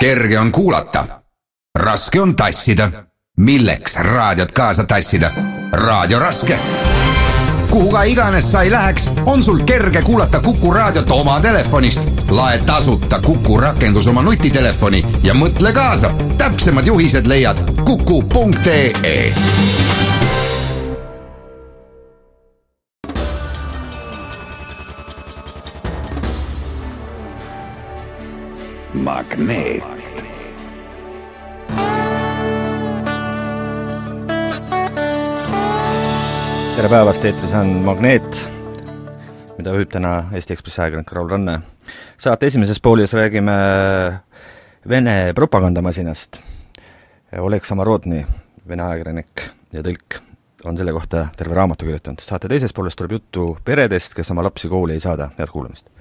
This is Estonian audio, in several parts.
kerge on kuulata, raske on tassida. milleks raadiot kaasa tassida? raadio raske. kuhu ka iganes sa ei läheks, on sul kerge kuulata Kuku raadiot oma telefonist. lae tasuta Kuku rakendus oma nutitelefoni ja mõtle kaasa. täpsemad juhised leiad kuku.ee magneet. tere päevast, eetris on Magneet, mida juhib täna Eesti Ekspressi ajakirjanik Raul Ranne. saate esimeses poolis räägime Vene propagandamasinast. Oleg Samorodni, Vene ajakirjanik ja tõlk, on selle kohta terve raamatu kirjutanud. saate teises pooles tuleb juttu peredest, kes oma lapsi kooli ei saada, head kuulamist!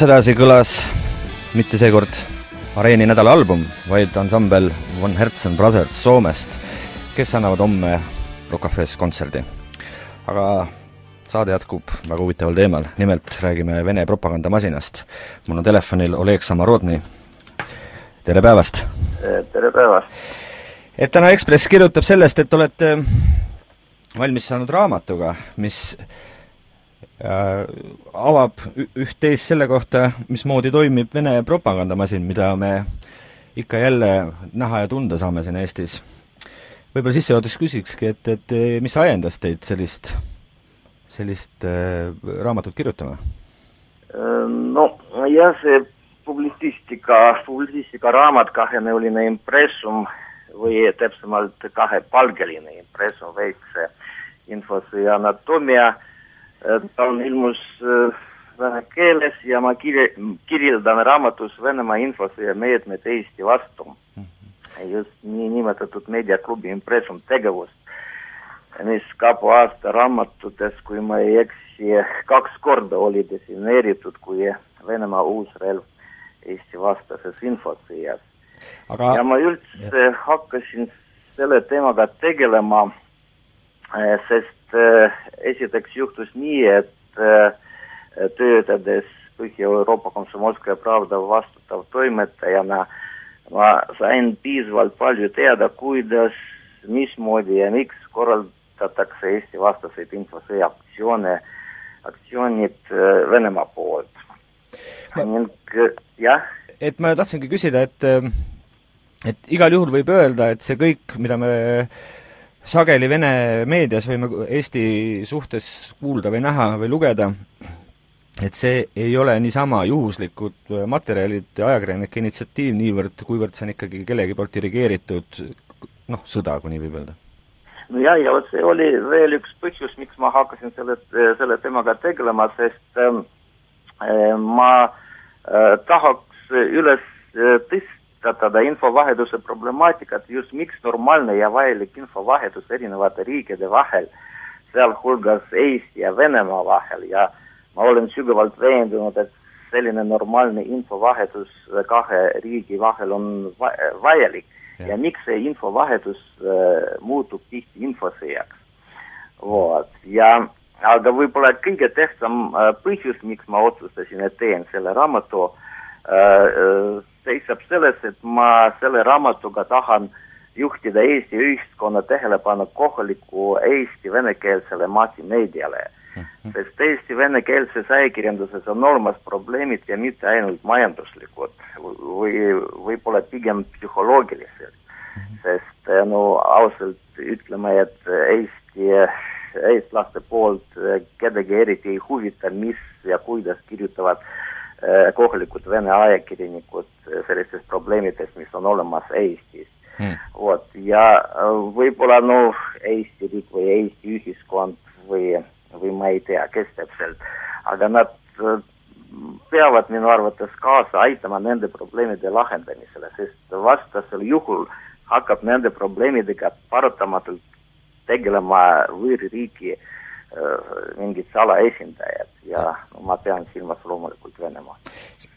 Sedasi kõlas mitte seekord Areeni nädala album, vaid ansambel Von Herzen Brothers Soomest, kes annavad homme Rock Cafe's kontserdi. aga saade jätkub väga huvitaval teemal, nimelt räägime Vene propagandamasinast. mul on telefonil Oleg Samorodni, tere päevast! tere päevast! et täna Ekspress kirjutab sellest, et olete valmis saanud raamatuga, mis avab üht-teist selle kohta, mismoodi toimib Vene propagandamasin, mida me ikka jälle näha ja tunda saame siin Eestis. võib-olla sissejuhatuseks küsikski, et, et mis ajendas teid sellist, sellist äh, raamatut kirjutama? no jah, see publitsistika, publitsistika raamat, kahenäoline impressum või täpsemalt kahepalgeline impressum, väikse infosõja anatomia äh, ta on ilmus äh, vene keeles ja ma kirje, kirjeldan raamatus Venemaa infosõja meetmed Eesti vastu mm. -hmm. just niinimetatud meediaklubi Impressum tegevust, mis kapo aasta raamatutes, kui ma ei eksi, kaks korda oli defineeritud kui Venemaa uus relv Eesti vastases infosõjas. Aga... ja ma üldse ja. hakkasin selle teemaga tegelema, äh, sest Äh, esiteks juhtus nii, et äh, töötades Põhja-Euroopa Komsomolskaja Pravda vastutav toimetajana ma sain piisavalt palju teada, kuidas, mismoodi ja miks korraldatakse Eesti vastaseid infosõja aktsioone, aktsioonid äh, Venemaa poolt. Ma- ning jah, et ma tahtsingi küsida, et et igal juhul võib öelda, et see kõik, mida me sageli Vene meedias võime Eesti suhtes kuulda või näha või lugeda, et see ei ole niisama juhuslikud materjalid, ajakirjanike initsiatiiv niivõrd, kuivõrd see on ikkagi kellegi poolt dirigeeritud noh, sõda, kui nii võib öelda. no ja, ja vot see oli veel üks põhjus, miks ma hakkasin selle, selle teemaga tegelema, sest ähm, äh, ma äh, tahaks üles äh, tõstatada infovahetuse problemaatikat, just miks normaalne ja vajalik infovahetus erinevate riikide vahel, sealhulgas Eesti ja Venemaa vahel ja ma olen sügavalt veendunud, et selline normaalne infovahetus kahe riigi vahel on va vajalik ja. ja miks see infovahetus äh, muutub tihti infosõjaks. vot, ja aga võib-olla kõige tähtsam äh, põhjus, miks ma otsustasin, et teen selle raamatu äh,, seisab selles, et ma selle raamatuga tahan juhtida Eesti ühiskonna tähelepanu kohaliku Eesti venekeelsele massimeediale. Sest Eesti venekeelses ajakirjanduses on olemas probleemid ja mitte ainult majanduslikud või võib-olla pigem psühholoogilised. sest no ausalt ütleme, et Eesti, eestlaste poolt kedagi eriti ei huvita, mis ja kuidas kirjutavad kohalikud vene ajakirjanikud sellistest probleemidest, mis on olemas Eestis. Hmm.. vot, ja võib-olla noh, Eesti riik või Eesti ühiskond või või ma ei tea, kes täpselt, aga nad peavad minu arvates kaasa aitama nende probleemide lahendamisele, sest vastasel juhul hakkab nende probleemidega paratamatult tegelema võõrriigi mingid salaesindajad ja no ma pean silmas loomulikult Venemaa.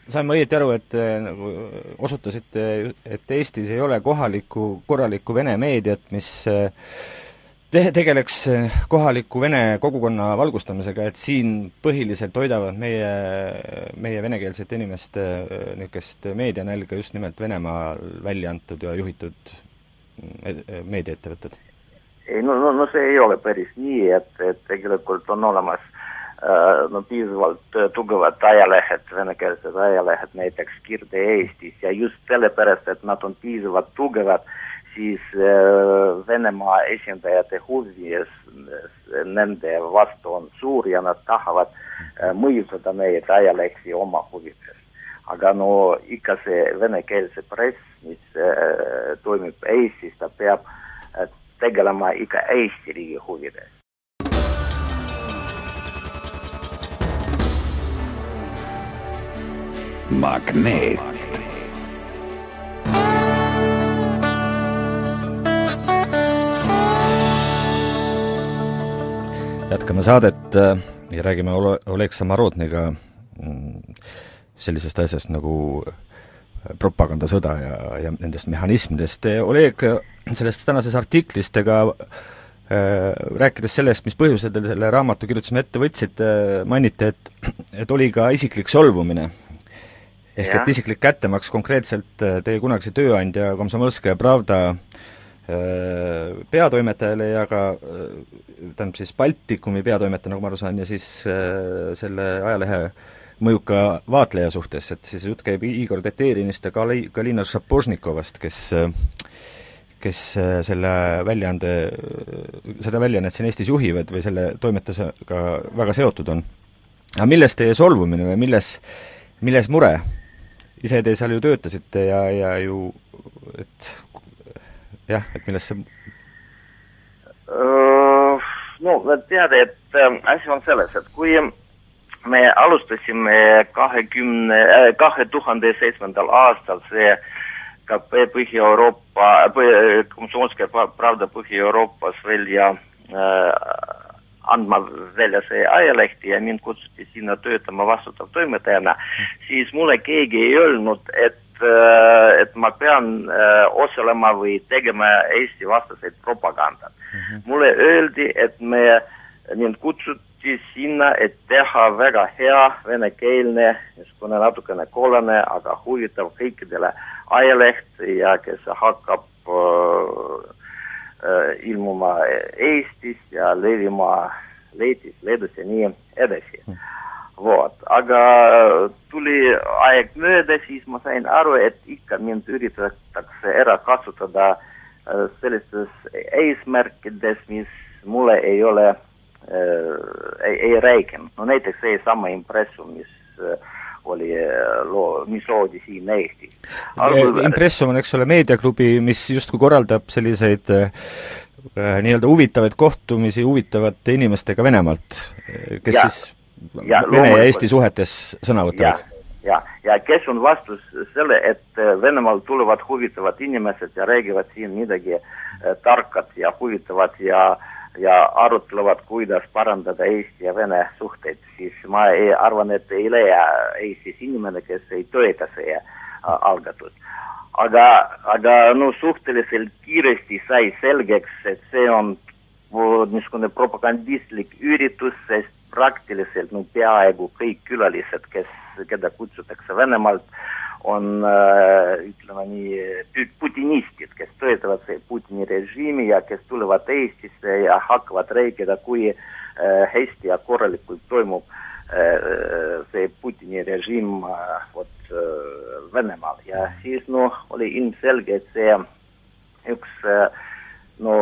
sain ma õieti aru, et nagu osutasite, et Eestis ei ole kohalikku korralikku vene meediat, mis te-, tegeleks kohaliku vene kogukonna valgustamisega, et siin põhiliselt hoidavad meie, meie venekeelsete inimeste niisugust meedianälga just nimelt Venemaal välja antud ja juhitud meediaettevõtted? ei no, no, no see ei ole päris nii, et, et tegelikult on olemas äh, no piisavalt tugevad ajalehed, venekeelsed ajalehed, näiteks Kirde Eestis ja just sellepärast, et nad on piisavalt tugevad, siis äh, Venemaa esindajate huvi nende vastu on suur ja nad tahavad äh, mõjutada neid ajalehti oma huvides. aga no ikka see venekeelse press, mis äh, toimib Eestis, ta peab äh, tegelema ikka Eesti riigi huvides. Magneet jätkame saadet äh, ja räägime Ole-, Oleg Samorodniga mm, sellisest asjast nagu propagandasõda ja, ja nendest mehhanismidest. Oleg, sellest tänases artiklis te ka äh, rääkides sellest, mis põhjusel te selle raamatu kirjutasime ette võtsite, mainite, et, et oli ka isiklik solvumine. Ehk ja. et isiklik kättemaks konkreetselt teie kunagise tööandja Komsomolskaja Pravda äh, peatoimetajale ja ka tähendab siis Baltikumi peatoimetaja, nagu ma aru saan, ja siis äh, selle ajalehe mõjuka vaatleja suhtes, et siis jutt käib Igor Teterinist ja Kali-, Galina Šapožnikovast, kes kes selle väljaande, seda väljaannet siin Eestis juhivad või selle toimetusega väga seotud on. aga milles teie solvumine või milles, milles mure? Ise te seal ju töötasite ja, ja ju et jah, et milles see no tead, et äh, asi on selles, et kui me alustasime kahekümne, kahe tuhande seitsmendal aastal see ka Põhja-Euroopa, Komsomolskaja Pravda Põhja-Euroopas välja äh, andma välja see ajalehti ja mind kutsuti sinna töötama vastutav toimetajana, siis mulle keegi ei öelnud, et et ma pean äh, osalema või tegema Eesti vastaseid propagandat mm. -hmm. mulle öeldi, et me, mind kutsuti sinna, et teha väga hea venekeelne, niisugune natukene kollane, aga huvitav kõikidele ajaleht ja kes hakkab ilmuma Eestis ja levima Leedis, Leedus ja nii edasi mm vot, aga tuli aeg mööda, siis ma sain aru, et ikka mind üritatakse ära kasutada äh, sellistes eesmärkides, mis mulle ei ole äh,, ei, ei rääkinud. no näiteks seesama impressum, mis äh, oli äh, loo, mis loodi siin Eestis. Impressum on, eks ole, meediaklubi, mis justkui korraldab selliseid äh, nii-öelda huvitavaid kohtumisi huvitavate inimestega Venemaalt, kes ja. siis ja, Vene ja Eesti suhetes sõna võtavad? ja, ja kes on vastus selle, et äh, Venemaal tulevad huvitavad inimesed ja räägivad siin midagi äh, tarkat ja huvitavat ja ja arutlevad, kuidas parandada Eesti ja Vene suhteid, siis ma ei, arvan, et ei leia Eestis inimene, kes ei toeta see äh, algatus. aga, aga no suhteliselt kiiresti sai selgeks, et see on niisugune propagandistlik üritus, sest praktiliselt no peaaegu kõik külalised, kes, keda kutsutakse Venemaalt, on ütleme nii, putinistid, kes toetavad Putini režiimi ja kes tulevad Eestisse ja hakkavad rääkida, kui hästi ja korralikult toimub see Putini režiim vot Venemaal. Ja siis no oli ilmselge, et see üks no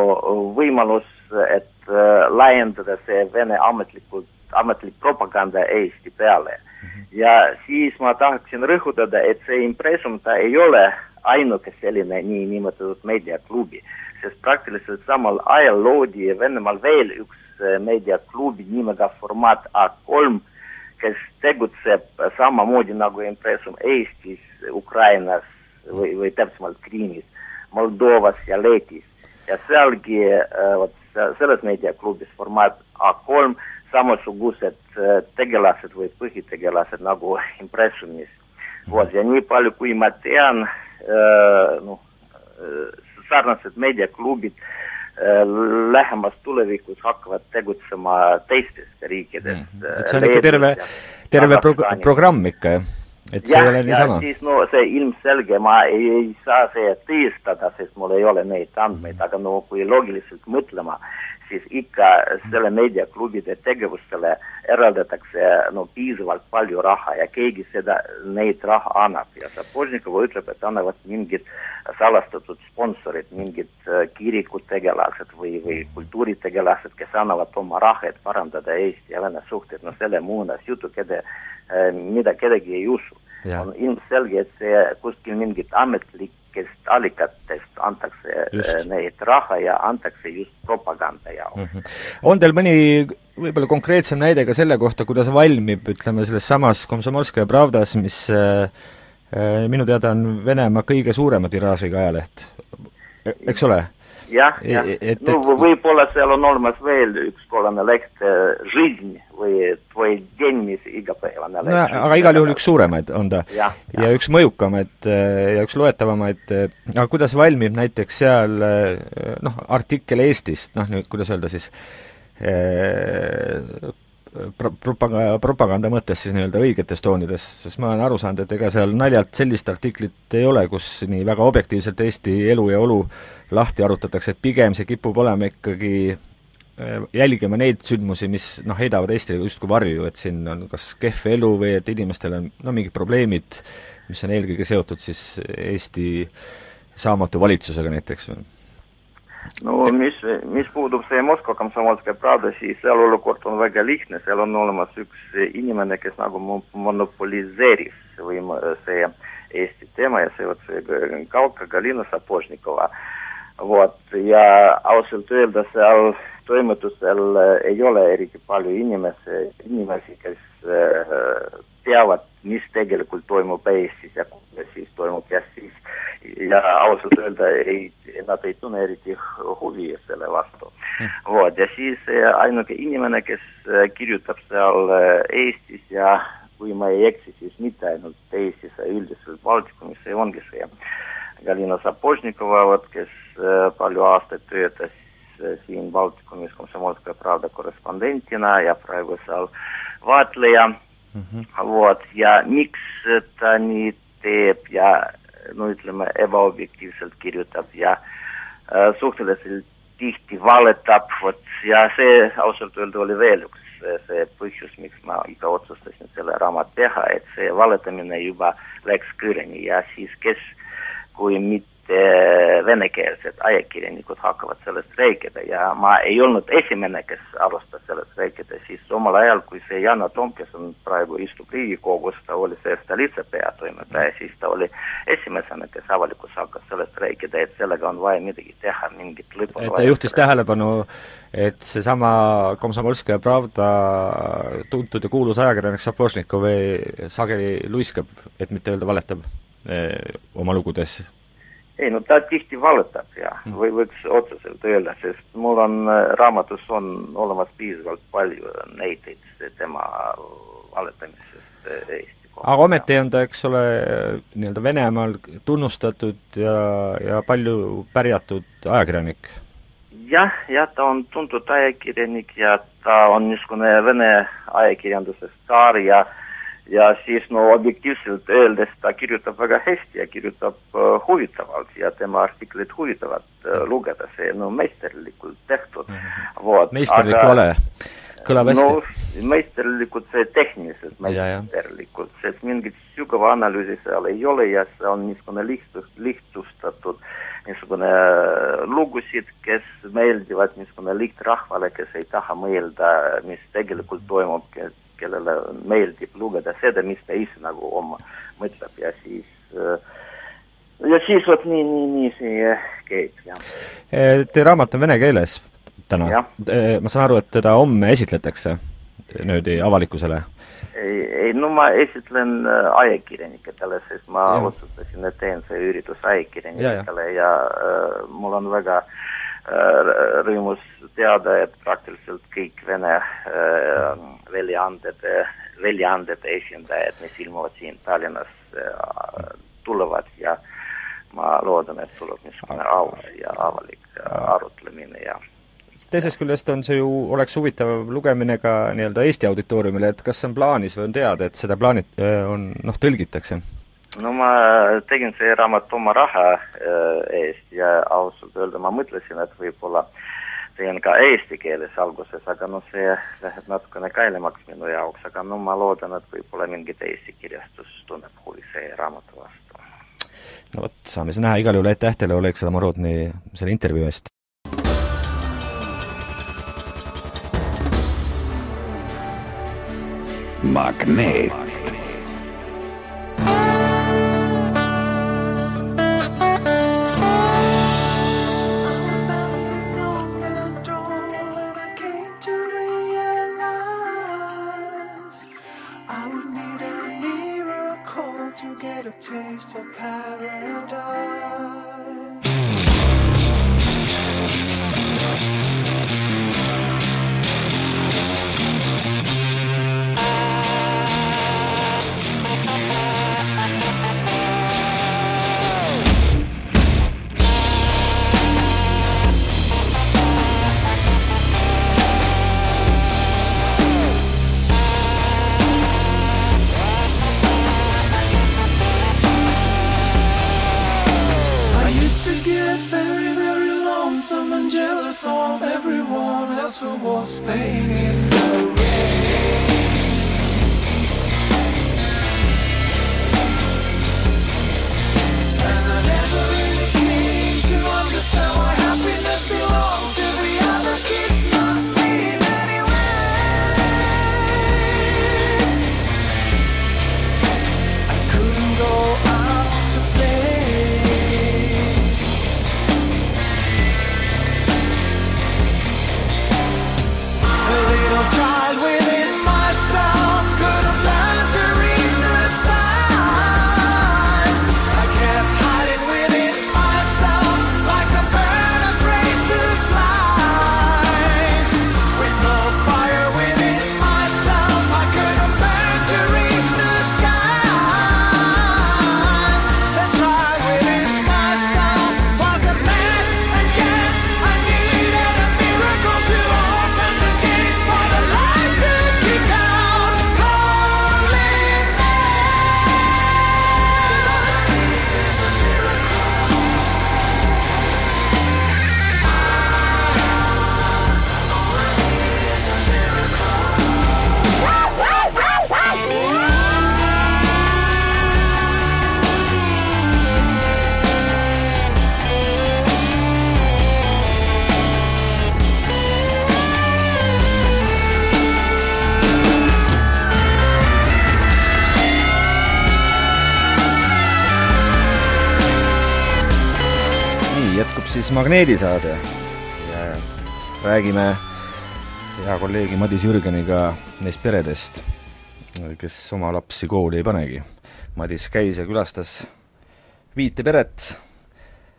võimalus, et laiendada see Vene ametlikult ametlik propaganda Eesti peale. -hmm. ja siis ma tahaksin rõhutada, et see impressum, ta ei ole ainuke selline niinimetatud meediaklubi, sest praktiliselt samal ajal loodi Venemaal veel üks äh, meediaklubi nimega Formaat A3, kes tegutseb samamoodi nagu impressum Eestis, Ukrainas või, või täpsemalt Krimis, Moldovas ja Leedis. ja sealgi äh, vot selles meediaklubis Formaat A3 samasugused äh, tegelased või põhitegelased nagu impressumis. vot ja nii palju, kui ma tean, äh, noh, äh, sarnased meediaklubid lähemas tulevikus hakkavad tegutsema teistes riikides mm.. et see on ikka terve, terve prog-, programm ikka, jah? et see ja, ei ole niisama? siis no see ilmselge, ma ei, ei saa see tõestada, sest mul ei ole neid andmeid, aga no kui loogiliselt mõtlema, siis ikka selle meediaklubide tegevustele eraldatakse no piisavalt palju raha ja keegi seda, neid raha annab ja Sapožnikov ütleb, et annavad mingid salastatud sponsorid, mingid kirikutegelased või, või kultuuritegelased, kes annavad oma raha, et parandada Eesti ja Vene suhteid, no selle muunas jutu, keda, mida kedagi ei usu. on ilmselge, et see kuskil mingit ametlikest allikatest antakse äh, just. neid raha ja antakse just propaganda jaoks mm. -hmm. on teil mõni võib-olla konkreetsem näide ka selle kohta, kuidas valmib, ütleme, selles samas Komsomolskaja Pravdas, mis äh, äh, minu teada on Venemaa kõige suurema tiraažiga ajaleht, e-, eks ole? jah, e, jah. E, no võib-olla seal on olemas veel üks kollane leht, äh, Židn või Tvoi Den, mis igapäevane leht no,. aga igal juhul üks suuremaid on ta. ja, ja. ja üks mõjukamaid äh, ja üks loetavamaid, äh, aga kuidas valmib näiteks seal noh, artikkel Eestist, noh nüüd kuidas öelda siis, propaganda, propaganda mõttes siis nii-öelda õigetes toonides, sest ma olen aru saanud, et ega seal naljalt sellist artiklit ei ole, kus nii väga objektiivselt Eesti elu ja olu lahti arutatakse, et pigem see kipub olema ikkagi äh, jälgima neid sündmusi, mis noh, heidavad Eestile justkui varju, et siin on kas kehv elu või et inimestel on no mingid probleemid, mis on eelkõige seotud siis Eesti saamatu valitsusega näiteks või? No mis, mis puudub see Moskva komsomolskaja Pravda, siis seal olukord on väga lihtne, seal on olemas üks inimene, kes nagu monopoliseeris või see Eesti teema ja see vot see Kauka Galina Sapožnikova. vot, ja ausalt öelda seal toimetusel ei ole eriti palju inimesi, inimesi, kes äh, teavad, mis tegelikult toimub Eestis ja kuidas siis toimub ja siis ja ausalt öelda ei, nad ei tunne eriti huvi selle vastu. Mm.. vot, ja siis eh, ainuke inimene, kes eh, kirjutab seal eh, Eestis ja kui ma ei eksi, siis mitte ainult Eestis, üldiselt Baltikumis, see ongi see Galina Sapožnikova, vot kes palju aastaid töötas siin Baltikumis Komsomolskaja Pravda korrespondentina ja praegu seal vaatleja mm. -hmm. vot, ja miks ta nii teeb ja no ütleme, ebaobjektiivselt kirjutab ja äh, suhteliselt tihti valetab, vot ja see ausalt öelda oli veel üks see põhjus, miks ma ikka otsustasin selle raamat teha, et see valetamine juba läks kõrgeni ja siis kes, kui mitte venekeelsed ajakirjanikud hakkavad sellest rääkida ja ma ei olnud esimene, kes alustas sellest rääkida, siis omal ajal, kui see Yana Toom, kes on praegu istub Riigikogus, ta oli see Stolitsa peatoimetaja, siis ta oli esimesena, kes avalikkus hakkas sellest rääkida, et sellega on vaja midagi teha, mingit lõppu et ta juhtis tähelepanu, et seesama Komsomolskaja Pravda tuntud ja kuulus ajakirjanik Sapožnikov sageli luiskab, et mitte öelda valetab, eh, oma lugudes ei no ta tihti valetab ja mm. või võiks otseselt öelda, sest mul on äh, raamatus on olemas piisavalt palju näiteid tema valetamisest äh, Eesti kohta. aga ometi on ta, eks ole, nii-öelda Venemaal tunnustatud ja, ja palju pärjatud ajakirjanik jah, jah, ta on tuntud ajakirjanik ja ta on niisugune Vene ajakirjanduse staar ja äh, ja siis no objektiivselt öeldes ta kirjutab väga hästi ja kirjutab uh, huvitavalt ja tema artiklit huvitavad uh, lugeda, see no meisterlikult tehtud mm. -hmm. Vot, meisterlik aga, ole, kõlab hästi. no meisterlikult see tehniliselt meisterlikult, sest mingit sügava analüüsi seal ei ole ja see on niisugune lihtsust, lihtsustatud niisugune äh, lugusid, kes meeldivad niisugune lihtrahvale, kes ei taha mõelda, mis tegelikult toimub, kellele meeldib lugeda seda, mis ta ise nagu oma mõtleb ja siis ja siis vot nii, nii, nii see käib, jah. Eh, teie raamat on vene keeles täna? Eh, ma saan aru, et teda homme esitletakse niimoodi avalikkusele? ei, ei no ma esitlen äh, ajakirjanikele, sest ma ja. otsustasin, et teen see üritus ajakirjanikele ja, ja äh, mul on väga äh, Äh, rõõmus teada, et praktiliselt kõik Vene äh, väljaandede, väljaandede esindajad, mis ilmuvad siin Tallinnas, äh, tulevad ja ma loodan, et tuleb niisugune aus ja avalik arutlemine ja teisest küljest on see ju, oleks huvitav lugemine ka nii-öelda Eesti auditooriumile, et kas see on plaanis või on teada, et seda plaanit-, on noh, tõlgitakse? No ma tegin see raamat oma raha äh, eest ja ausalt öelda ma mõtlesin, et võib-olla teen ka eesti keeles alguses, aga noh, see läheb natukene kallimaks minu jaoks, aga no ma loodan, et võib-olla mingi Eesti kirjastus tunneb huvi see raamatu vastu. no vot, saame siis näha, igal juhul aitäh teile, Oleg Samorodni, selle intervjuu eest! magneet siis Magneedisaade ja räägime hea kolleegi Madis Jürgeniga neist peredest, kes oma lapsi kooli ei panegi. Madis käis ja külastas viite peret,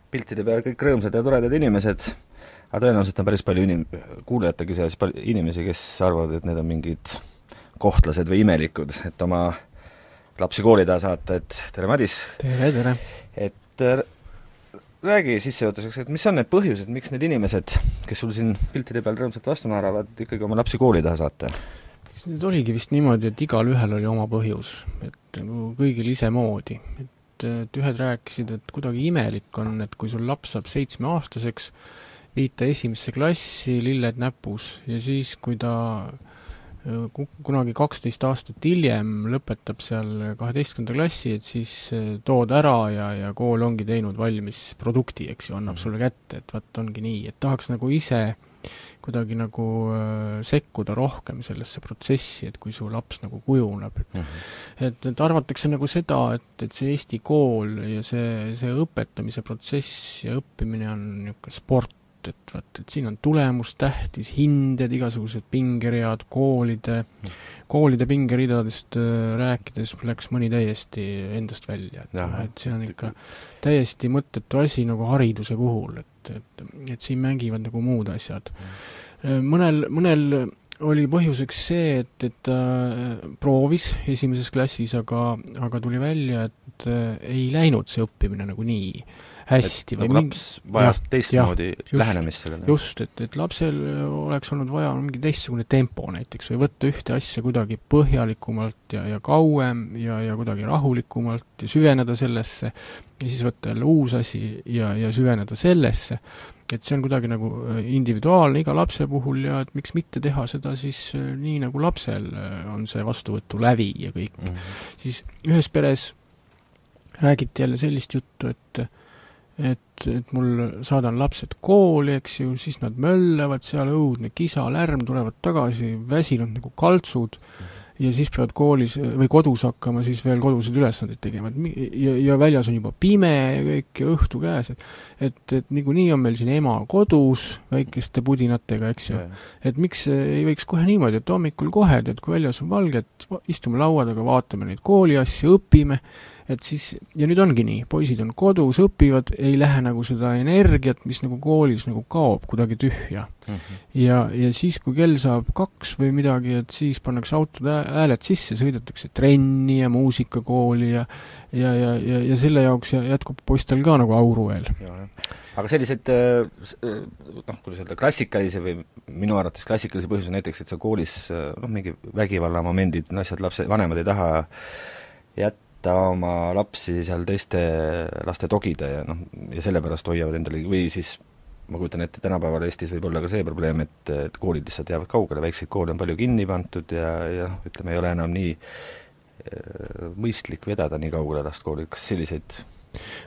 piltide peal kõik rõõmsad ja toredad inimesed, aga tõenäoliselt on päris palju inim-, kuulajategi seas pal-, inimesi, kes arvavad, et need on mingid kohtlased või imelikud, et oma lapsi kooli taha saata, et tere, Madis! tere, tere! et räägi sissejuhatuseks, et mis on need põhjused, miks need inimesed, kes sul siin piltide peal rõõmsalt vastu naeravad, ikkagi oma lapsi kooli taha saata? Need oligi vist niimoodi, et igalühel oli oma põhjus, et nagu kõigil isemoodi. et, et ühed rääkisid, et kuidagi imelik on, et kui sul laps saab seitsmeaastaseks, viid ta esimesse klassi, lilled näpus, ja siis, kui ta kunagi kaksteist aastat hiljem lõpetab seal kaheteistkümnenda klassi, et siis eh, tood ära ja, ja kool ongi teinud valmis produkti, eks ju, annab mhm. sulle kätte, et vot ongi nii, et tahaks nagu ise kuidagi nagu äh, sekkuda rohkem sellesse protsessi, et kui su laps nagu kujuneb, mm -hmm. et, et arvatakse nagu seda, et, et see Eesti kool ja see, see õpetamise protsess ja õppimine on niisugune sport, et vaat, et siin on tulemus tähtis, hinded, igasugused pingeread, koolide, koolide pingeridadest äh, rääkides läks mõni täiesti endast välja, et noh, et see on ikka täiesti mõttetu asi nagu hariduse puhul, et, et, et siin mängivad nagu muud asjad. Äh, mõnel, mõnel oli põhjuseks see, et, et ta äh, proovis esimeses klassis, aga, aga tuli välja, et ei läinud see õppimine nagu nii hästi. nagu laps vajas teistmoodi lähenemist sellele. just, et, et lapsel oleks olnud vaja mingi teistsugune tempo näiteks või võtta ühte asja kuidagi põhjalikumalt ja, ja kauem ja, ja kuidagi rahulikumalt ja süveneda sellesse ja siis võtta jälle uus asi ja, ja süveneda sellesse, et see on kuidagi nagu äh, individuaalne iga lapse puhul ja et miks mitte teha seda siis äh, nii, nagu lapsel äh, on see vastuvõtulävi ja kõik mm. -hmm. siis ühes peres räägiti jälle sellist juttu, et et, et mul saadan lapsed kooli, eks ju, siis nad möllavad seal, õudne kisa, lärm, tulevad tagasi väsinud nagu kaltsud. Ja siis peavad koolis või kodus hakkama siis veel koduseid ülesandeid tegema, et ja, ja väljas on juba pime ja kõik ja õhtu käes, et et, et niikuinii on meil siin ema kodus väikeste pudinatega, eks ju, et miks ei võiks kohe niimoodi, et hommikul kohe, tead, kui väljas on valge, et istume laua taga, vaatame neid kooliasju, õpime, et siis, ja nüüd ongi nii, poisid on kodus, õpivad, ei lähe nagu seda energiat, mis nagu koolis nagu kaob kuidagi tühja mm. -hmm. ja, ja siis, kui kell saab kaks või midagi, et siis pannakse autode hääled sisse, sõidetakse trenni ja muusikakooli ja ja, ja, ja, ja selle jaoks jätkub poistel ka nagu auru veel. aga selliseid äh, noh, kuidas öelda, klassikalisi või minu arvates klassikalisi põhjusi näiteks, et sa koolis noh, mingi vägivallamomendid, asjad, lapse, vanemad ei taha jät-, jätta oma lapsi seal teiste laste togida ja noh, ja sellepärast hoiavad endale või siis ma kujutan ette, tänapäeval Eestis võib olla ka see probleem, et, et koolid lihtsalt jäävad kaugele, väikseid koole on palju kinni pandud ja, ja noh, ütleme, ei ole enam nii äh, mõistlik vedada nii kaugele last kooli, kas selliseid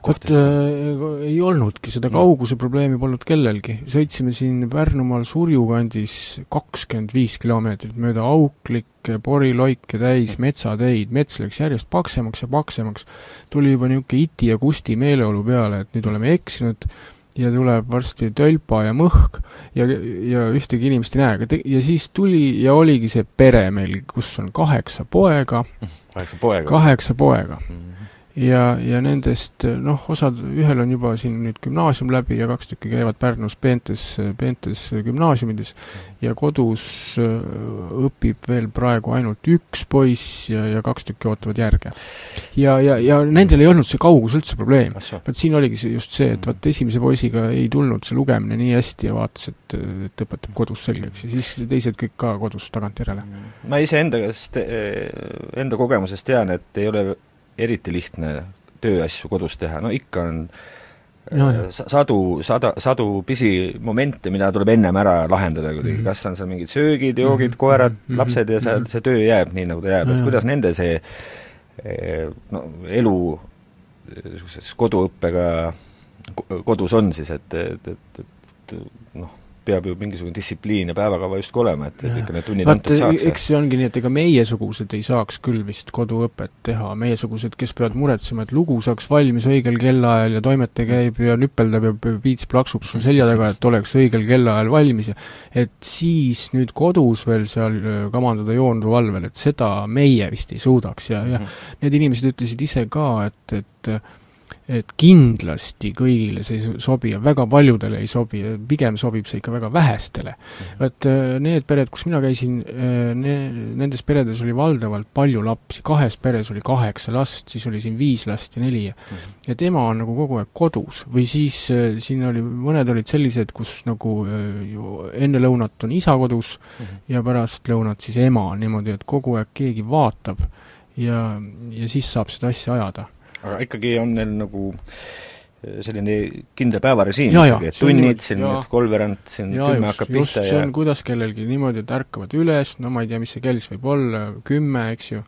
vot äh, ei olnudki, seda kauguse probleemi polnud kellelgi. sõitsime siin Pärnumaal Surju kandis kakskümmend viis kilomeetrit mööda auklikke poriloike täis metsateid, mets läks järjest paksemaks ja paksemaks. tuli juba niisugune iti ja kusti meeleolu peale, et nüüd oleme eksinud ja tuleb varsti tölpa ja mõhk ja, ja ühtegi inimest ei näe, aga ja siis tuli ja oligi see pere meil, kus on kaheksa poega, kaheksa poega, kaheksa poega. Mm. -hmm ja, ja nendest noh, osad, ühel on juba siin nüüd gümnaasium läbi ja kaks tükki käivad Pärnus peentes, peentes gümnaasiumides ja kodus äh, õpib veel praegu ainult üks poiss ja, ja kaks tükki ootavad järge. ja, ja, ja nendel ei olnud see kaugus üldse probleem. vot siin oligi see just see, et vot esimese poisiga ei tulnud see lugemine nii hästi ja vaatas, et, et õpetab kodus selgeks ja siis teised kõik ka kodus tagantjärele. ma iseenda käest, enda kogemusest tean, et ei ole eriti lihtne tööasju kodus teha, no ikka on äh, sadu, sada, sadu pisimomente, mida tuleb ennem ära lahendada kuidagi mm, -hmm. kas on seal mingid söögid, joogid mm, -hmm. koerad mm, -hmm. lapsed ja seal see töö jääb nii, nagu ta jääb et kuidas nende see eh, no elu niisuguses koduõppega kodus on siis, et, et, et, et noh, peab ju mingisugune distsipliin ja päevakava justkui olema, et, et ikka need tunnid vaat antud saaks. eks see ongi nii, et ega meiesugused ei saaks küll vist koduõpet teha, meiesugused, kes peavad muretsema, et lugu saaks valmis õigel kellaajal ja toimetaja käib ja nüpeldab ja piits plaksub sul selja taga, et oleks õigel kellaajal valmis ja et siis nüüd kodus veel seal kamandada joondu valvel, et seda meie vist ei suudaks ja, ja Mhm. need inimesed ütlesid ise ka, et, et et kindlasti kõigile see ei sobi ja väga paljudele ei sobi ja pigem sobib see ikka väga vähestele. et äh, need pered, kus mina käisin, ne-, nendes peredes oli valdavalt palju lapsi, kahes peres oli kaheksa last, siis oli siin viis last ja neli ja ja tema on nagu kogu aeg kodus. või siis äh, siin oli, mõned olid sellised, kus nagu äh, ju enne lõunat on isa kodus ja pärast lõunat siis ema, niimoodi, et kogu aeg keegi vaatab ja, ja siis saab seda asja ajada aga ikkagi on neil nagu eh, selline kindel päevarežiim ikkagi, et see tunnid siin, et kolmveerand siin jaa, kümme just, hakkab pihta see ja on kuidas kellelgi niimoodi, et ärkavad üles, no ma ei tea, mis see kell siis võib olla, kümme, eks ju,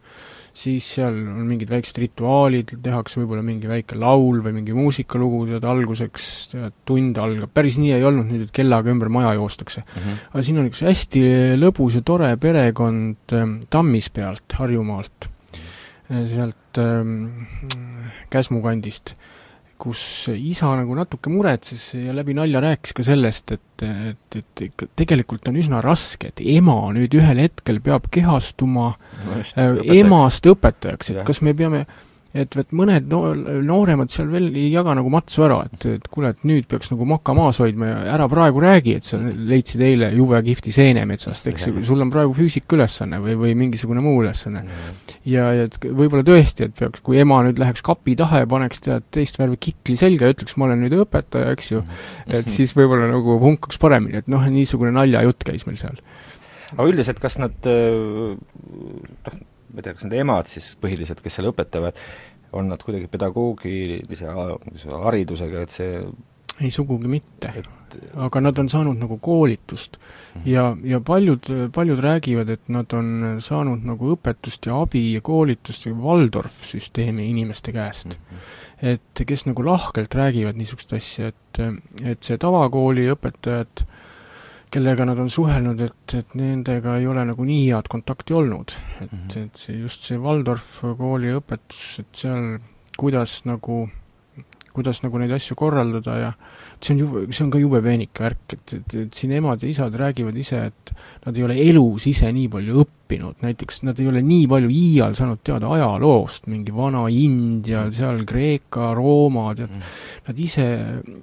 siis seal on mingid väiksed rituaalid, tehakse võib-olla mingi väike laul või mingi muusikalugu, tead, alguseks, tead, tund algab, päris nii ei olnud nüüd, et kellaga ümber maja joostakse. Mhm. aga siin on üks hästi lõbus ja tore perekond ähm, Tammispealt, Harjumaalt, sealt ähm, Käsmu kandist, kus isa nagu natuke muretses ja läbi nalja rääkis ka sellest, et, et, et ikka tegelikult on üsna raske, et ema nüüd ühel hetkel peab kehastuma No äh, emast õpetajaks, et kas me peame et vot mõned no-, nooremad seal veel ei jaga nagu matsu ära, et, et kuule, et nüüd peaks nagu maka maas hoidma ja ära praegu räägi, et sa leidsid eile jube kihvti seene metsast, eks ju, sul on praegu füüsikaülesanne või, või mingisugune muu ülesanne. ja, ja et võib-olla tõesti, et peaks, kui ema nüüd läheks kapi taha ja paneks tead teist värvi kitli selga ja ütleks, ma olen nüüd õpetaja, eks ju, et siis võib-olla nagu punkaks paremini, et noh, niisugune naljajutt käis meil seal. aga üldiselt, kas nad äh, noh, ma ei tea, kas need emad siis põhiliselt, kes seal õpetavad, on nad kuidagi pedagoogilise haridusega, et see ei, sugugi mitte. Et aga nad on saanud nagu koolitust. Ja, ja paljud, paljud räägivad, et nad on saanud nagu õpetust ja abi ja koolitust Waldorf-süsteemi inimeste käest. et kes nagu lahkelt räägivad niisugust asja, et, et see tavakooli õpetajad, kellega nad on suhelnud, et, et nendega ei ole nagu nii head kontakti olnud. et, et see just see Waldorf kooli õpetus, et seal kuidas nagu kuidas nagu neid asju korraldada ja see on jube, see on ka jube peenike värk, et, et, et siin emad ja isad räägivad ise, et nad ei ole elus ise nii palju õppinud, näiteks nad ei ole nii palju iial saanud teada ajaloost, mingi vana India, seal Kreeka, Rooma, tead, nad ise,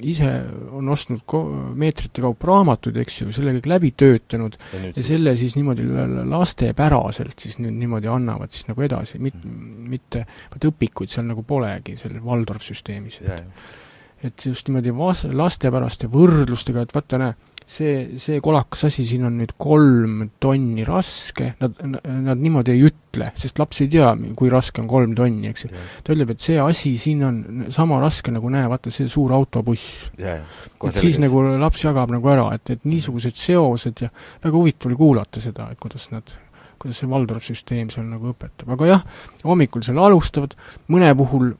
ise on ostnud ko-, meetrite kaupa raamatuid, eks ju, selle kõik läbi töötanud ja ja selle siis niimoodi la- la- lastepäraselt siis nüüd niimoodi annavad siis nagu edasi, mit-, mitte, vaat õpikuid seal nagu polegi, seal Waldorf süsteemis. jaa, jah. Et just niimoodi vas-, lastepäraste võrdlustega, et vaata, näe, see, see kolakas asi siin on nüüd kolm tonni raske, nad, nad niimoodi ei ütle, sest laps ei tea, kui raske on kolm tonni, eks ju. ta ütleb, et see asi siin on sama raske nagu näe, vaata see suur autobuss. jah. et siis nagu laps jagab nagu ära, et, et niisugused seosed ja väga huvitav oli kuulata seda, et kuidas nad, kuidas see Waldorf süsteem seal nagu õpetab, aga jah, hommikul seal alustavad, mõne puhul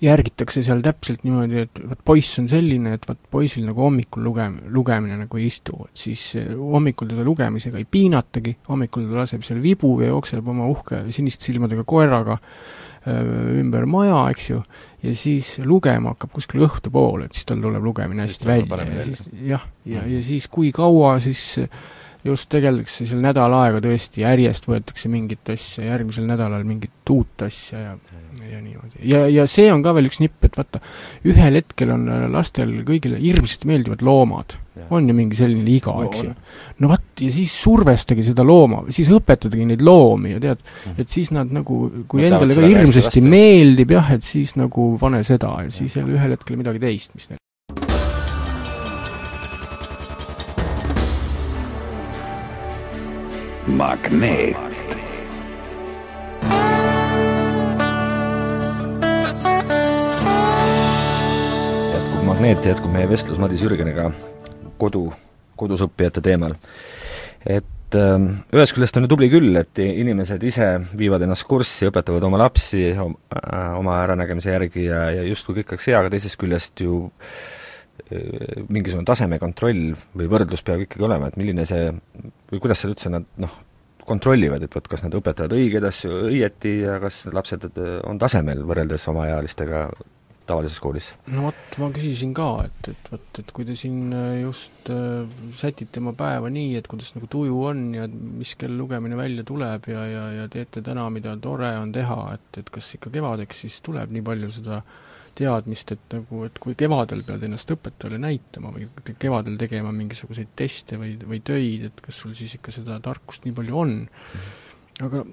järgitakse seal täpselt niimoodi, et vot poiss on selline, et vot poisil nagu hommikul lugem-, lugemine nagu ei istu, et siis eh, hommikul teda lugemisega ei piinatagi, hommikul ta laseb seal vibu ja jookseb oma uhke siniste silmadega koeraga öö, ümber maja, eks ju, ja siis lugema hakkab kuskil õhtupoole, et siis tal tuleb lugemine hästi välja ja siis jah, ja, ja siis kui kaua siis just tegeldakse seal nädal aega tõesti, järjest võetakse mingit asja, järgmisel nädalal mingit uut asja ja ja niimoodi. ja, ja see on ka veel üks nipp, et vaata, ühel hetkel on lastel kõigile hirmsasti meeldivad loomad. on ju mingi selline iga, No eks ju? No vot, ja siis survestage seda looma, siis õpetadagi neid loomi ja tead, et siis nad nagu, kui Võtavad endale ka hirmsasti meeldib jah, et siis nagu pane seda ja siis jälle ühel hetkel midagi teist, mis neil magneet. jätkub Magneet, jätkub meie vestlus Madis Jürgeniga kodu, kodus õppijate teemal. et ähm, ühest küljest on ju tubli küll, et inimesed ise viivad ennast kurssi, õpetavad oma lapsi om- äh, oma äranägemise järgi ja, ja justkui kõik oleks hea, aga teisest küljest ju mingisugune tasemekontroll või võrdlus peab ikkagi olema, et milline see, või kuidas seal üldse nad noh, kontrollivad, et vot kas nad õpetavad õigeid asju õieti ja kas lapsed on tasemel võrreldes omaealistega tavalises koolis? no vot, ma küsisin ka, et, et vot, et kui te siin just äh, sätite oma päeva nii, et kuidas nagu tuju on ja mis kell lugemine välja tuleb ja, ja, ja teete täna, mida tore on teha, et, et kas ikka kevadeks siis tuleb nii palju seda teadmist, et nagu, et kui kevadel pead ennast õpetajale näitama või kevadel tegema mingisuguseid teste või, või töid, et kas sul siis ikka seda tarkust nii palju on. aga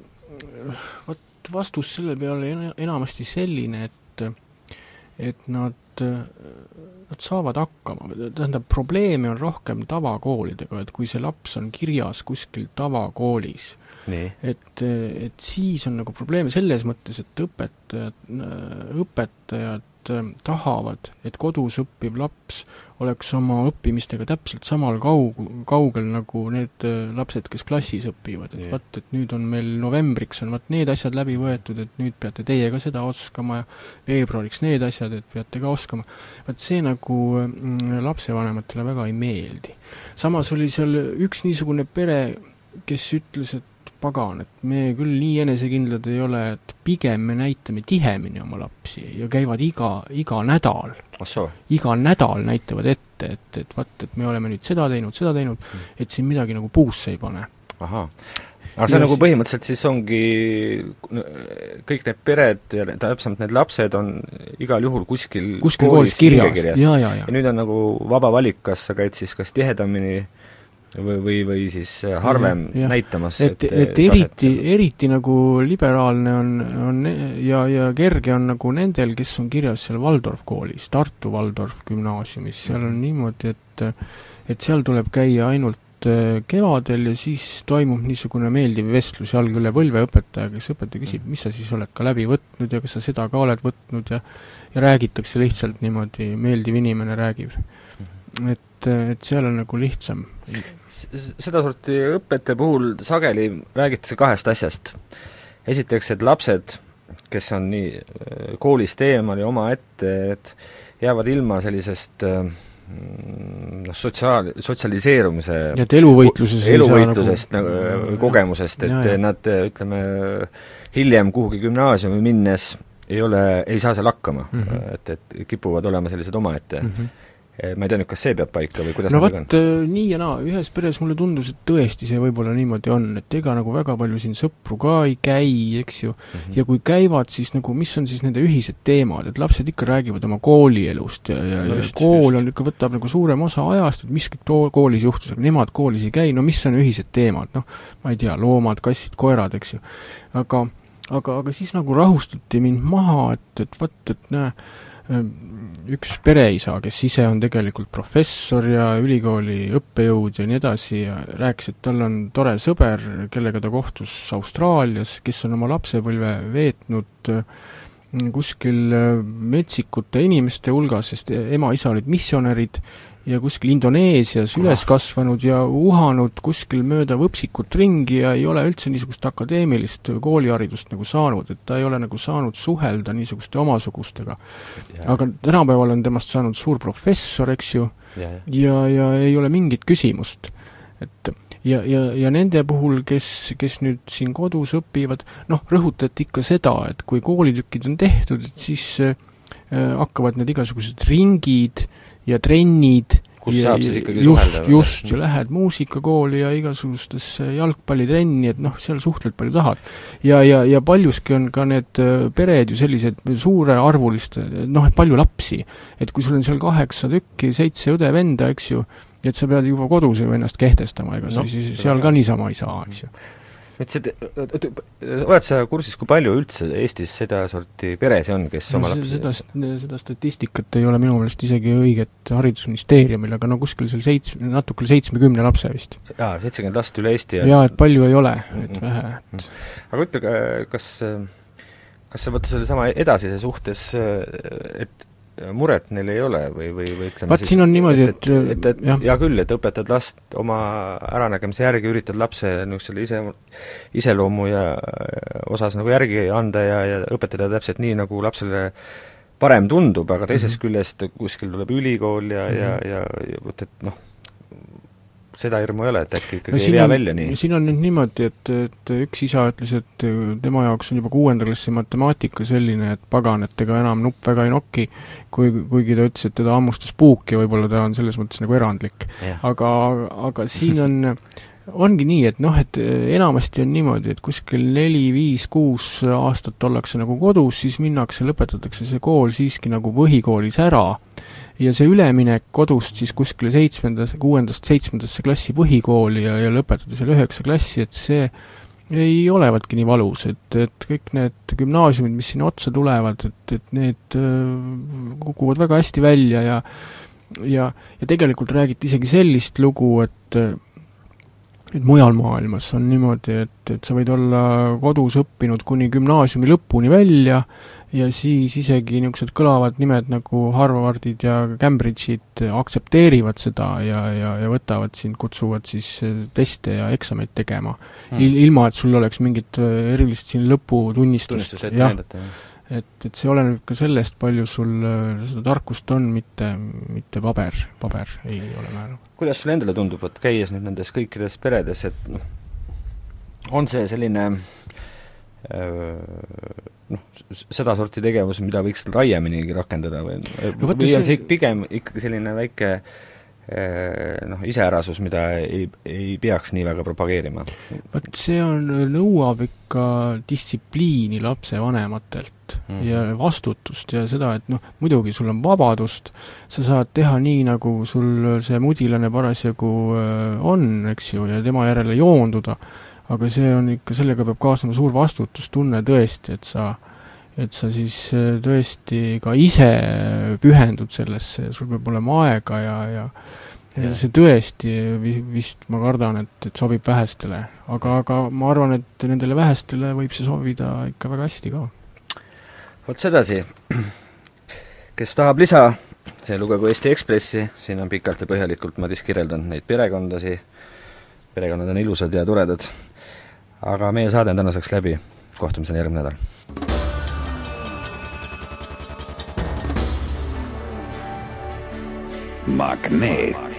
vot vastus selle peale enamasti selline, et et nad, nad saavad hakkama, tähendab, probleeme on rohkem tavakoolidega, et kui see laps on kirjas kuskil tavakoolis, et, et siis on nagu probleeme selles mõttes, et õpetajad, õpetajad tahavad, et kodus õppiv laps oleks oma õppimistega täpselt samal kaug-, kaugel nagu need äh, lapsed, kes klassis õpivad, et vaat, et nüüd on meil novembriks on vaat need asjad läbi võetud, et nüüd peate teie ka seda oskama ja veebruariks need asjad, et peate ka oskama. vaat see nagu mm, lapsevanematele väga ei meeldi. samas oli seal üks niisugune pere, kes ütles, et pagan, et me küll nii enesekindlad ei ole, et pigem me näitame tihemini oma lapsi ja käivad iga, iga nädal. iga nädal näitavad ette, et, et vaat, et me oleme nüüd seda teinud, seda teinud mm., et siin midagi nagu puusse ei pane. ahah aga see ja nagu põhimõtteliselt siis ongi, kõik need pered ja täpsemalt need lapsed on igal juhul kuskil kuskil koolis, koolis kirjas, ja, ja, ja. ja nüüd on nagu vaba valik, kas sa käid siis kas tihedamini või, või, või siis äh, harvem ja, ja. näitamas et, et, et eriti, eriti nagu liberaalne on, on ja, ja kerge on nagu nendel, kes on kirjas seal Waldorf koolis, Tartu Waldorf gümnaasiumis, seal on niimoodi, et et seal tuleb käia ainult äh, kevadel ja siis toimub niisugune meeldiv vestlus jalg üle põlve õpetaja, kes õpetaja küsib, mis sa siis oled ka läbi võtnud ja kas sa seda ka oled võtnud ja ja räägitakse lihtsalt niimoodi, meeldiv inimene räägib. Mhm. et, et seal on nagu lihtsam sedasorti õpete puhul sageli räägitakse kahest asjast. esiteks, et lapsed, kes on nii äh, koolist eemal ja omaette, et jäävad ilma sellisest äh, noh, sotsiaal, sotsialiseerumise ja et eluvõitluses eluvõitlusest nagu, nagu kogemusest, et ja, ja. nad ütleme, hiljem kuhugi gümnaasiumi minnes ei ole, ei saa seal hakkama mm, -hmm. et, et kipuvad olema sellised omaette mm. -hmm ma ei tea nüüd, kas see peab paika või kuidas no vot, äh, nii ja naa, ühes peres mulle tundus, et tõesti see võib-olla niimoodi on, et ega nagu väga palju siin sõpru ka ei käi, eks ju mm, -hmm. ja kui käivad, siis nagu mis on siis nende ühised teemad, et lapsed ikka räägivad oma koolielust ja, ja, ja just, kool just. on ikka, võtab nagu suurema osa ajast, et mis too koolis juhtus, aga nemad koolis ei käi, no mis on ühised teemad, noh, ma ei tea, loomad, kassid, koerad, eks ju. aga aga, aga siis nagu rahustati mind maha, et, et vot, et näe, üks pereisa, kes ise on tegelikult professor ja ülikooli õppejõud ja nii edasi ja rääkis, et tal on tore sõber, kellega ta kohtus Austraalias, kes on oma lapsepõlve veetnud mm, kuskil äh, metsikute inimeste hulgas, sest ema-isa olid missionärid ja kuskil Indoneesias üles kasvanud ja uhanud kuskil mööda võpsikut ringi ja ei ole üldse niisugust akadeemilist kooliharidust nagu saanud, et ta ei ole nagu saanud suhelda niisuguste omasugustega. aga tänapäeval on temast saanud suur professor, eks ju, ja, ja, ja ei ole mingit küsimust. et ja, ja, ja nende puhul, kes, kes nüüd siin kodus õpivad, noh, rõhutati ikka seda, et kui koolitükid on tehtud, et siis äh, hakkavad need igasugused ringid äh, ja trennid kus ja, saab siis ikkagi just, suhelda? just, ja lähed muusikakooli ja igasugustesse jalgpallitrenni, et noh, seal suhtled palju tahad. ja, ja, ja paljuski on ka need äh, pered ju sellised suurearvuliste, noh, et palju lapsi. et kui sul on seal kaheksa tükki, seitse õde-venda, eks ju, et sa pead juba kodus ju ennast kehtestama, ega no, sa siis seal ka niisama ei saa, eks ju nüüd see, oled sa kursis, kui palju üldse Eestis sedasorti peresid on, kes oma lapsi seda, seda statistikat ei ole minu meelest isegi õiget Haridusministeeriumil, aga no kuskil seal seits-, natuke üle seitsmekümne lapse vist. jaa, seitsekümmend last üle Eesti ja jaa, et palju ei ole, et vähe, et aga ütle, kas kas sa vaata sellesama edasise suhtes, et muret neil ei ole või, või, või ütleme vaat siin on niimoodi, et et, et, et jah. hea küll, et õpetad last oma äranägemise järgi, üritad lapse niisugusele ise, iseloomu ja osas nagu järgi anda ja, ja õpetada täpselt nii, nagu lapsele parem tundub, aga teisest mm -hmm. küljest kuskil tuleb ülikool ja mm, -hmm. ja, ja, ja vot et noh, seda hirmu ei ole, et äkki ikkagi no, ei vea välja nii? siin on nüüd niimoodi, et, et üks isa ütles, et tema jaoks on juba kuuenda klassi matemaatika selline, et pagan, et ega enam nupp väga ei noki, kui, kuigi ta ütles, et teda hammustas puuk ja võib-olla ta on selles mõttes nagu erandlik. aga, aga siin on ongi nii, et noh, et eh, enamasti on niimoodi, et kuskil neli, viis, kuus aastat ollakse nagu kodus, siis minnakse, lõpetatakse see kool siiski nagu põhikoolis ära. Ja see üleminek kodust siis kuskile seitsmendas, kuuendast seitsmendasse klassi põhikooli ja, ja lõpetada seal üheksa klassi, et see ei olevatki nii valus, et, et kõik need gümnaasiumid, mis sinna otsa tulevad, et, et need äh, kukuvad väga hästi välja ja ja, ja tegelikult räägiti isegi sellist lugu, et et mujal maailmas on niimoodi, et, et sa võid olla kodus õppinud kuni gümnaasiumi lõpuni välja ja siis isegi niisugused kõlavad nimed nagu Harvardid ja Cambridge'id aktsepteerivad seda ja, ja, ja võtavad sind, kutsuvad siis teste ja eksameid tegema. Mm.. Il-, ilma, et sul oleks mingit erilist siin lõputunnistust. tunnistust ette näidata, jah et, et see oleneb ka sellest, palju sul seda tarkust on, mitte, mitte paber, paber ei ole määrav. kuidas sulle endale tundub, et käies nüüd nendes kõikides peredes, et noh, on see selline noh, sedasorti tegevus, mida võiks raieminigi rakendada või no, või on see pigem ikkagi selline väike Äh, noh, iseärasus, mida ei, ei peaks nii väga propageerima. vot see on, nõuab ikka distsipliini lapsevanematelt mm. ja vastutust ja seda, et noh, muidugi sul on vabadust, sa saad teha nii, nagu sul see mudilane parasjagu äh, on, eks ju, ja tema järele joonduda, aga see on ikka, sellega peab kaasnema suur vastutustunne tõesti, et sa et sa siis äh, tõesti ka ise pühendud sellesse ja sul peab olema aega ja, ja ja see tõesti vist, ma kardan, et, et sobib vähestele. aga, aga ma arvan, et nendele vähestele võib see sobida ikka väga hästi ka. vot sedasi, kes tahab lisa, see lugegu Eesti Ekspressi, siin on pikalt ja põhjalikult Madis kirjeldanud neid perekondasi, perekonnad on ilusad ja toredad, aga meie saade on tänaseks läbi, kohtumiseni järgmine nädal! Magneet